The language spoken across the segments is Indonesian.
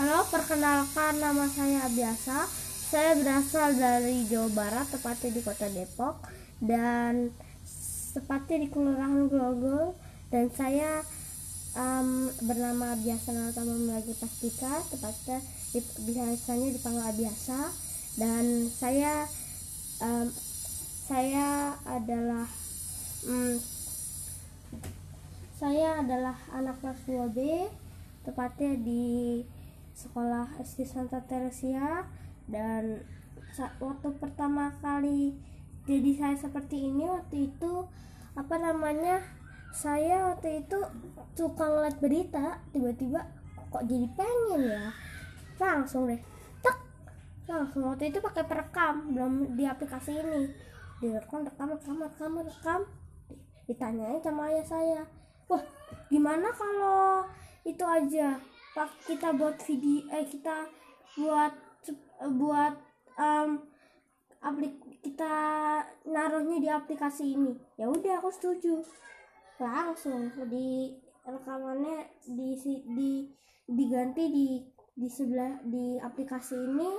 Halo, perkenalkan nama saya Biasa. Saya berasal dari Jawa Barat, tepatnya di Kota Depok dan tepatnya di Kelurahan Grogol dan saya um, bernama Biasa Natama Melagi Pastika, tepatnya di, biasanya dipanggil Biasa dan saya um, saya adalah um, saya adalah anak kelas 2B tepatnya di sekolah SD Santa Teresia dan waktu pertama kali jadi saya seperti ini waktu itu apa namanya saya waktu itu suka ngeliat berita tiba-tiba kok jadi pengen ya? Langsung deh tek langsung waktu itu pakai perekam belum di aplikasi ini. Direkam rekam rekam rekam rekam. Ditanyain sama ayah saya wah gimana kalau itu aja pak kita buat video eh kita buat buat um, aplik kita naruhnya di aplikasi ini. Ya udah aku setuju. Langsung di rekamannya di di diganti di di sebelah di aplikasi ini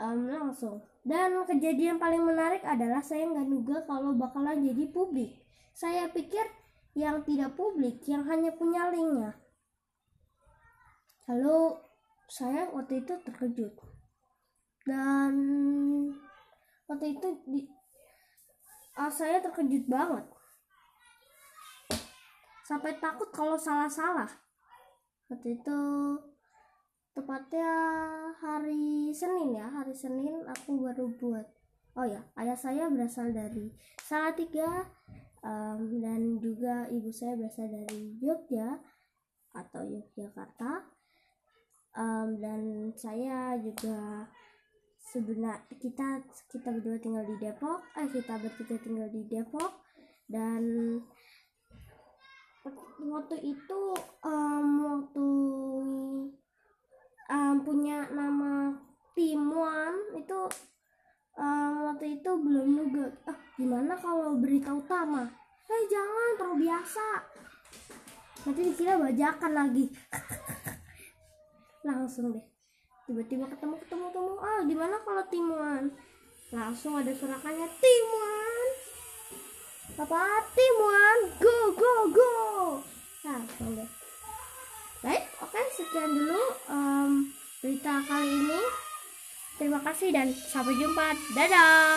um, langsung. Dan kejadian paling menarik adalah saya nggak duga kalau bakalan jadi publik. Saya pikir yang tidak publik yang hanya punya linknya lalu saya waktu itu terkejut. Dan waktu itu di, uh, saya terkejut banget. Sampai takut kalau salah-salah. Waktu itu tepatnya hari Senin ya hari Senin aku baru buat. Oh ya ayah saya berasal dari Salatiga um, dan juga ibu saya berasal dari Jogja atau Yogyakarta um, dan saya juga sebenarnya kita kita berdua tinggal di Depok eh kita bertiga tinggal di Depok dan waktu itu um, waktu um, punya nama Timuan itu um, waktu itu belum juga ah gimana kalau berita utama eh jangan terlalu biasa. Nanti dikira bajakan lagi langsung deh. Tiba-tiba ketemu ketemu ketemu. Ah gimana kalau timuan? Langsung ada surakannya timuan! Apa timuan? Go go go! Langsung deh. Baik oke okay, sekian dulu um, berita kali ini. Terima kasih dan sampai jumpa. Dadah